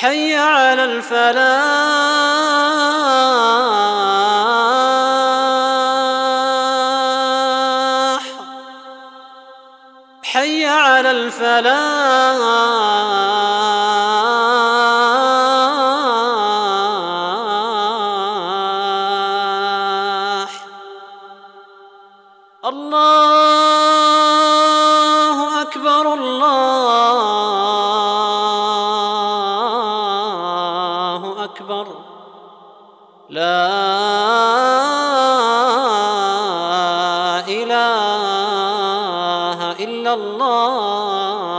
حي على الفلاح. حي على الفلاح. الله لا إله إلا الله.